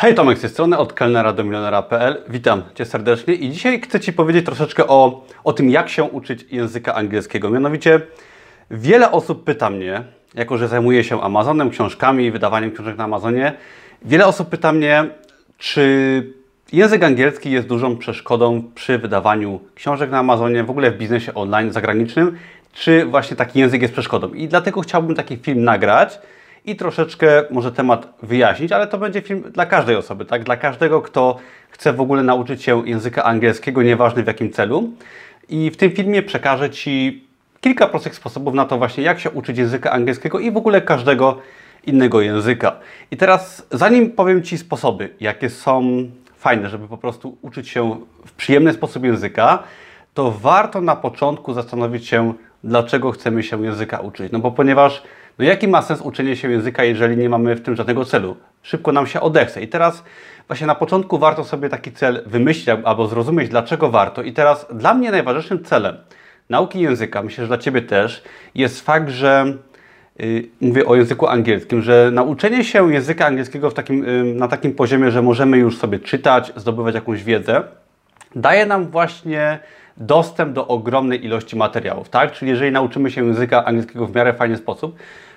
Hej, Tomek z tej strony, od kelnera do milionera.pl. Witam Cię serdecznie i dzisiaj chcę Ci powiedzieć troszeczkę o, o tym, jak się uczyć języka angielskiego. Mianowicie wiele osób pyta mnie, jako że zajmuję się Amazonem, książkami, wydawaniem książek na Amazonie, wiele osób pyta mnie, czy język angielski jest dużą przeszkodą przy wydawaniu książek na Amazonie, w ogóle w biznesie online zagranicznym, czy właśnie taki język jest przeszkodą. I dlatego chciałbym taki film nagrać, i troszeczkę może temat wyjaśnić, ale to będzie film dla każdej osoby, tak? Dla każdego, kto chce w ogóle nauczyć się języka angielskiego, nieważne w jakim celu. I w tym filmie przekażę Ci kilka prostych sposobów na to właśnie, jak się uczyć języka angielskiego i w ogóle każdego innego języka. I teraz, zanim powiem Ci sposoby, jakie są fajne, żeby po prostu uczyć się w przyjemny sposób języka, to warto na początku zastanowić się, dlaczego chcemy się języka uczyć. No bo ponieważ no jaki ma sens uczenie się języka, jeżeli nie mamy w tym żadnego celu? Szybko nam się odechce. I teraz właśnie na początku warto sobie taki cel wymyślić albo zrozumieć, dlaczego warto. I teraz dla mnie najważniejszym celem nauki języka, myślę, że dla Ciebie też, jest fakt, że yy, mówię o języku angielskim, że nauczenie się języka angielskiego takim, yy, na takim poziomie, że możemy już sobie czytać, zdobywać jakąś wiedzę, daje nam właśnie dostęp do ogromnej ilości materiałów, tak? Czyli jeżeli nauczymy się języka angielskiego w miarę fajny sposób,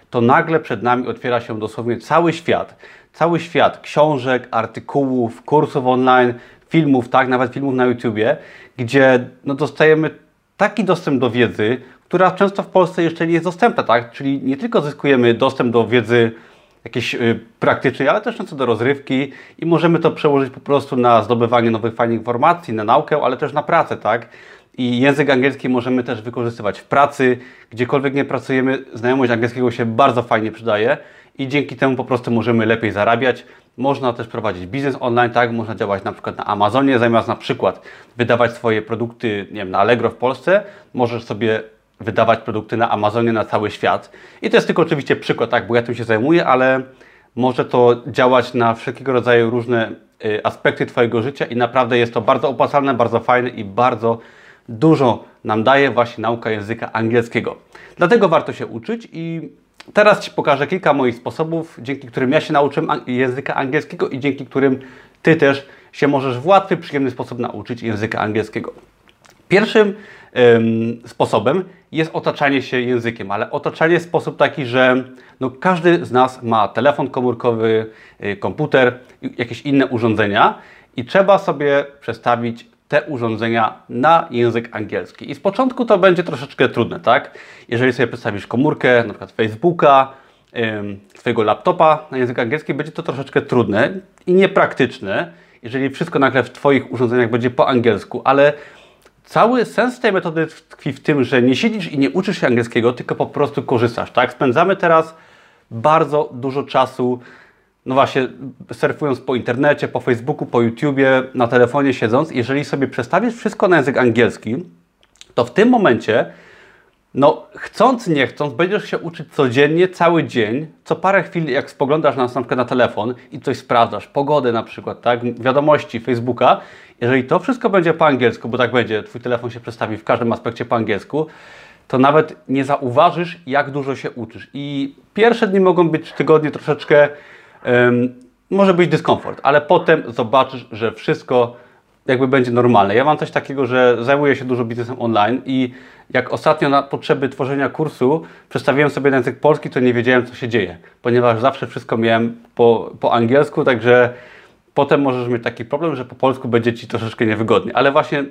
to nagle przed nami otwiera się dosłownie cały świat. Cały świat książek, artykułów, kursów online, filmów, tak, nawet filmów na YouTubie, gdzie no, dostajemy taki dostęp do wiedzy, która często w Polsce jeszcze nie jest dostępna, tak? Czyli nie tylko zyskujemy dostęp do wiedzy jakiejś y, praktycznej, ale też często do rozrywki i możemy to przełożyć po prostu na zdobywanie nowych fajnych informacji, na naukę, ale też na pracę, tak? I język angielski możemy też wykorzystywać w pracy, gdziekolwiek nie pracujemy, znajomość angielskiego się bardzo fajnie przydaje i dzięki temu po prostu możemy lepiej zarabiać. Można też prowadzić biznes online, tak? Można działać na przykład na Amazonie, zamiast na przykład wydawać swoje produkty, nie wiem, na Allegro w Polsce, możesz sobie wydawać produkty na Amazonie na cały świat. I to jest tylko oczywiście przykład, tak, bo ja tym się zajmuję, ale może to działać na wszelkiego rodzaju różne y, aspekty Twojego życia i naprawdę jest to bardzo opłacalne, bardzo fajne i bardzo dużo nam daje właśnie nauka języka angielskiego. Dlatego warto się uczyć i teraz Ci pokażę kilka moich sposobów, dzięki którym ja się nauczyłem języka angielskiego i dzięki którym Ty też się możesz w łatwy, przyjemny sposób nauczyć języka angielskiego. Pierwszym ym, sposobem jest otaczanie się językiem, ale otaczanie w sposób taki, że no, każdy z nas ma telefon komórkowy, y, komputer, jakieś inne urządzenia i trzeba sobie przestawić te urządzenia na język angielski. I z początku to będzie troszeczkę trudne, tak? Jeżeli sobie przedstawisz komórkę, na przykład Facebooka, Twojego laptopa na język angielski, będzie to troszeczkę trudne i niepraktyczne, jeżeli wszystko nagle w Twoich urządzeniach będzie po angielsku, ale cały sens tej metody tkwi w tym, że nie siedzisz i nie uczysz się angielskiego, tylko po prostu korzystasz, tak? Spędzamy teraz bardzo dużo czasu no właśnie, surfując po internecie, po Facebooku, po YouTubie, na telefonie siedząc, jeżeli sobie przestawisz wszystko na język angielski, to w tym momencie, no chcąc, nie chcąc, będziesz się uczyć codziennie, cały dzień, co parę chwil, jak spoglądasz na, na na telefon i coś sprawdzasz, pogodę na przykład, tak, wiadomości, Facebooka, jeżeli to wszystko będzie po angielsku, bo tak będzie, Twój telefon się przestawi w każdym aspekcie po angielsku, to nawet nie zauważysz, jak dużo się uczysz. I pierwsze dni mogą być tygodnie troszeczkę może być dyskomfort, ale potem zobaczysz, że wszystko jakby będzie normalne. Ja mam coś takiego, że zajmuję się dużo biznesem online i jak ostatnio na potrzeby tworzenia kursu przestawiłem sobie na język polski, to nie wiedziałem, co się dzieje, ponieważ zawsze wszystko miałem po, po angielsku, także potem możesz mieć taki problem, że po polsku będzie Ci troszeczkę niewygodnie. Ale właśnie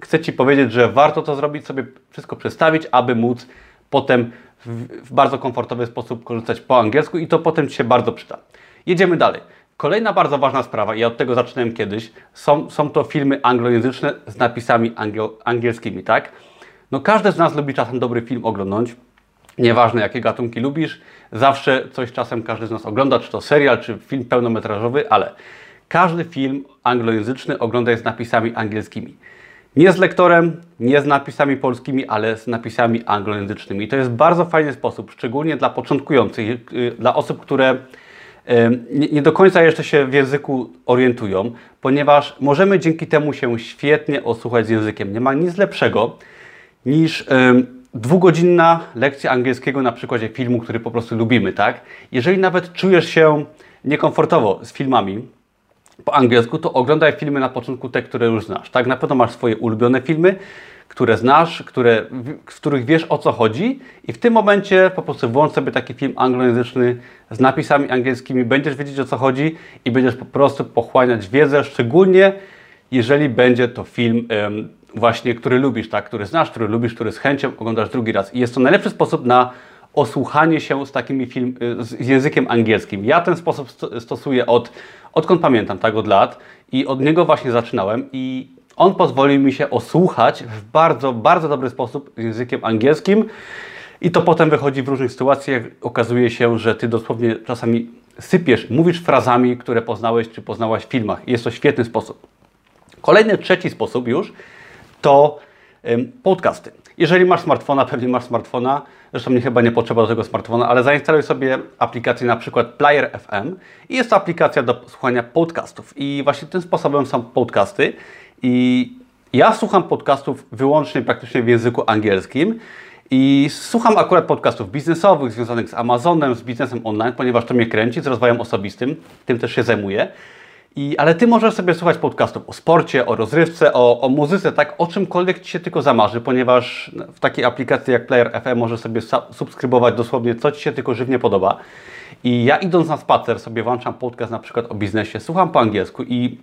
chcę Ci powiedzieć, że warto to zrobić, sobie wszystko przestawić, aby móc potem w, w bardzo komfortowy sposób korzystać po angielsku i to potem Ci się bardzo przyda. Jedziemy dalej. Kolejna bardzo ważna sprawa, i ja od tego zaczynałem kiedyś, są, są to filmy anglojęzyczne z napisami angielskimi, tak? No każdy z nas lubi czasem dobry film oglądnąć, nieważne jakie gatunki lubisz, zawsze coś czasem każdy z nas ogląda, czy to serial, czy film pełnometrażowy, ale każdy film anglojęzyczny ogląda z napisami angielskimi. Nie z lektorem, nie z napisami polskimi, ale z napisami anglojęzycznymi. I to jest bardzo fajny sposób, szczególnie dla początkujących, y, dla osób, które nie do końca jeszcze się w języku orientują, ponieważ możemy dzięki temu się świetnie osłuchać z językiem. Nie ma nic lepszego niż dwugodzinna lekcja angielskiego na przykładzie filmu, który po prostu lubimy, tak? Jeżeli nawet czujesz się niekomfortowo z filmami, po angielsku, to oglądaj filmy na początku te, które już znasz. Tak, na pewno masz swoje ulubione filmy, które znasz, które, w których wiesz o co chodzi i w tym momencie po prostu włącz sobie taki film anglojęzyczny z napisami angielskimi, będziesz wiedzieć o co chodzi i będziesz po prostu pochłaniać wiedzę, szczególnie jeżeli będzie to film um, właśnie, który lubisz, tak, który znasz, który lubisz, który z chęcią oglądasz drugi raz. I jest to najlepszy sposób na osłuchanie się z takimi film, y, z językiem angielskim. Ja ten sposób stosuję od, odkąd pamiętam, tak, od lat i od niego właśnie zaczynałem i on pozwolił mi się osłuchać w bardzo, bardzo dobry sposób z językiem angielskim i to potem wychodzi w różnych sytuacjach. Okazuje się, że Ty dosłownie czasami sypiesz, mówisz frazami, które poznałeś czy poznałaś w filmach. Jest to świetny sposób. Kolejny, trzeci sposób już to podcasty. Jeżeli masz smartfona, pewnie masz smartfona, zresztą mnie chyba nie potrzeba do tego smartfona, ale zainstaluj sobie aplikację na przykład Player FM i jest to aplikacja do słuchania podcastów. I właśnie tym sposobem są podcasty. I ja słucham podcastów wyłącznie praktycznie w języku angielskim. I słucham akurat podcastów biznesowych związanych z Amazonem, z biznesem online, ponieważ to mnie kręci, z rozwojem osobistym, tym też się zajmuję. I, ale Ty możesz sobie słuchać podcastów o sporcie, o rozrywce, o, o muzyce, tak, o czymkolwiek Ci się tylko zamarzy, ponieważ w takiej aplikacji jak Player FM możesz sobie subskrybować dosłownie co Ci się tylko żywnie podoba. I ja idąc na spacer sobie włączam podcast na przykład o biznesie, słucham po angielsku i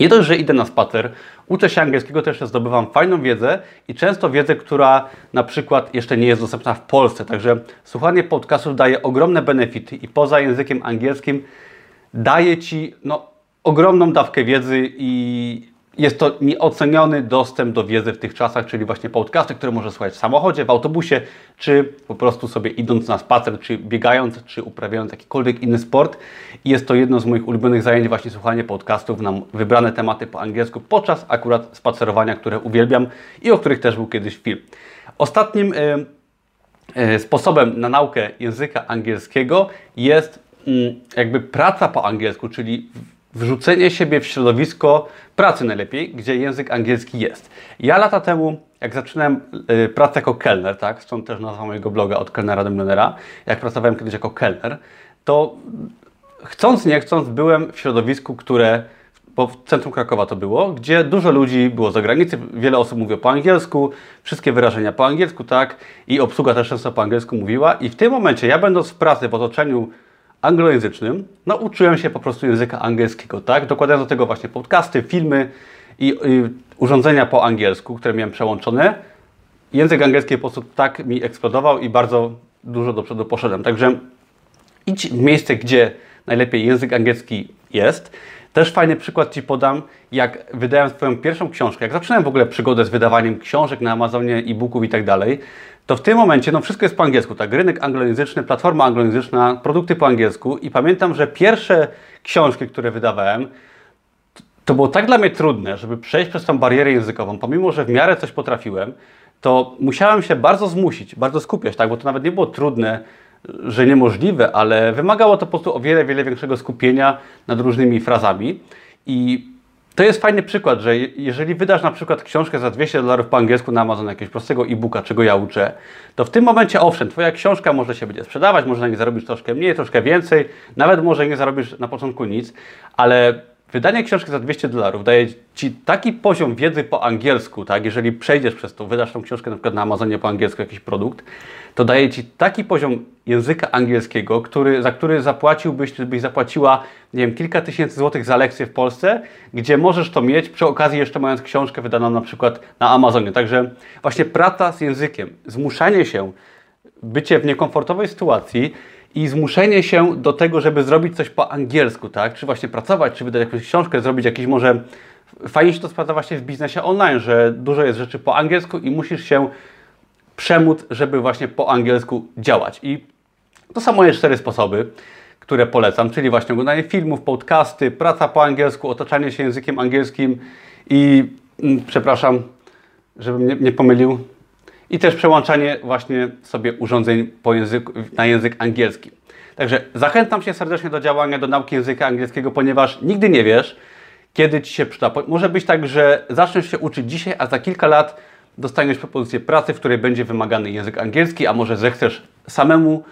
nie dość, że idę na spacer, uczę się angielskiego, też zdobywam fajną wiedzę i często wiedzę, która na przykład jeszcze nie jest dostępna w Polsce. Także słuchanie podcastów daje ogromne benefity i poza językiem angielskim daje Ci no, ogromną dawkę wiedzy i jest to nieoceniony dostęp do wiedzy w tych czasach, czyli właśnie podcasty, które może słuchać w samochodzie, w autobusie, czy po prostu sobie idąc na spacer, czy biegając, czy uprawiając jakikolwiek inny sport. I jest to jedno z moich ulubionych zajęć, właśnie słuchanie podcastów na wybrane tematy po angielsku podczas akurat spacerowania, które uwielbiam i o których też był kiedyś film. Ostatnim y, y, sposobem na naukę języka angielskiego jest y, jakby praca po angielsku, czyli wrzucenie siebie w środowisko pracy najlepiej, gdzie język angielski jest. Ja lata temu, jak zaczynałem y, pracę jako kelner, tak, stąd też nazwa mojego bloga od kelnera do milionera, jak pracowałem kiedyś jako kelner, to chcąc nie chcąc byłem w środowisku, które bo w centrum Krakowa to było, gdzie dużo ludzi było z zagranicy, wiele osób mówiło po angielsku, wszystkie wyrażenia po angielsku, tak, i obsługa też często po angielsku mówiła i w tym momencie ja będąc w pracy w otoczeniu anglojęzycznym nauczyłem się po prostu języka angielskiego, tak? Dokładając do tego właśnie podcasty, filmy i, i urządzenia po angielsku, które miałem przełączone. Język angielski po prostu tak mi eksplodował i bardzo dużo do przodu poszedłem. Także idź w miejsce, gdzie najlepiej język angielski jest. Też fajny przykład Ci podam, jak wydałem swoją pierwszą książkę, jak zaczynałem w ogóle przygodę z wydawaniem książek na Amazonie, e-booków i tak dalej, to w tym momencie no wszystko jest po angielsku, tak? Rynek anglojęzyczny, platforma anglojęzyczna, produkty po angielsku i pamiętam, że pierwsze książki, które wydawałem, to było tak dla mnie trudne, żeby przejść przez tą barierę językową, pomimo, że w miarę coś potrafiłem, to musiałem się bardzo zmusić, bardzo skupiać, tak? Bo to nawet nie było trudne, że niemożliwe, ale wymagało to po prostu o wiele, wiele większego skupienia nad różnymi frazami. I to jest fajny przykład, że jeżeli wydasz na przykład książkę za 200 dolarów po angielsku na Amazon, jakiegoś prostego e-booka, czego ja uczę, to w tym momencie owszem, Twoja książka może się będzie sprzedawać, może na niej zarobisz troszkę mniej, troszkę więcej, nawet może nie zarobisz na początku nic, ale Wydanie książki za 200 dolarów daje Ci taki poziom wiedzy po angielsku, tak? Jeżeli przejdziesz przez to, wydasz tą książkę na przykład na Amazonie po angielsku jakiś produkt, to daje Ci taki poziom języka angielskiego, który, za który zapłaciłbyś, byś zapłaciła, nie wiem, kilka tysięcy złotych za lekcję w Polsce, gdzie możesz to mieć przy okazji jeszcze mając książkę wydaną na przykład na Amazonie. Także właśnie praca z językiem, zmuszanie się, bycie w niekomfortowej sytuacji i zmuszenie się do tego, żeby zrobić coś po angielsku, tak? Czy właśnie pracować, czy wydać jakąś książkę, zrobić jakiś może... Fajnie się to sprawdza właśnie w biznesie online, że dużo jest rzeczy po angielsku i musisz się przemóc, żeby właśnie po angielsku działać. I to są moje cztery sposoby, które polecam, czyli właśnie oglądanie filmów, podcasty, praca po angielsku, otaczanie się językiem angielskim i mm, przepraszam, żebym nie, nie pomylił, i też przełączanie właśnie sobie urządzeń języku, na język angielski. Także zachęcam Cię serdecznie do działania, do nauki języka angielskiego, ponieważ nigdy nie wiesz, kiedy Ci się przyda. Może być tak, że zaczniesz się uczyć dzisiaj, a za kilka lat dostaniesz propozycję pracy, w której będzie wymagany język angielski, a może zechcesz samemu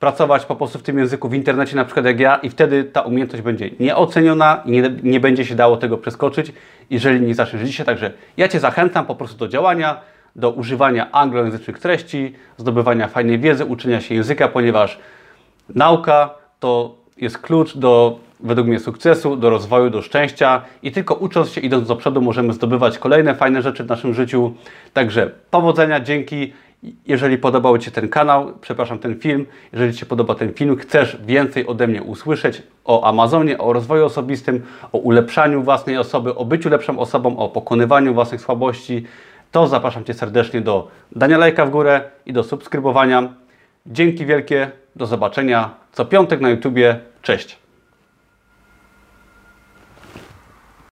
pracować po prostu w tym języku w internecie, na przykład jak ja, i wtedy ta umiejętność będzie nieoceniona i nie, nie będzie się dało tego przeskoczyć, jeżeli nie zaczniesz dzisiaj. Także ja Cię zachęcam po prostu do działania, do używania anglojęzycznych treści, zdobywania fajnej wiedzy, uczenia się języka, ponieważ nauka to jest klucz do, według mnie, sukcesu, do rozwoju, do szczęścia i tylko ucząc się, idąc do przodu, możemy zdobywać kolejne fajne rzeczy w naszym życiu. Także powodzenia, dzięki. Jeżeli podobał Ci się ten kanał, przepraszam, ten film, jeżeli Ci się podoba ten film, chcesz więcej ode mnie usłyszeć o Amazonie, o rozwoju osobistym, o ulepszaniu własnej osoby, o byciu lepszą osobą, o pokonywaniu własnych słabości, to zapraszam Cię serdecznie do dania lajka w górę i do subskrybowania. Dzięki wielkie, do zobaczenia co piątek na YouTubie. Cześć!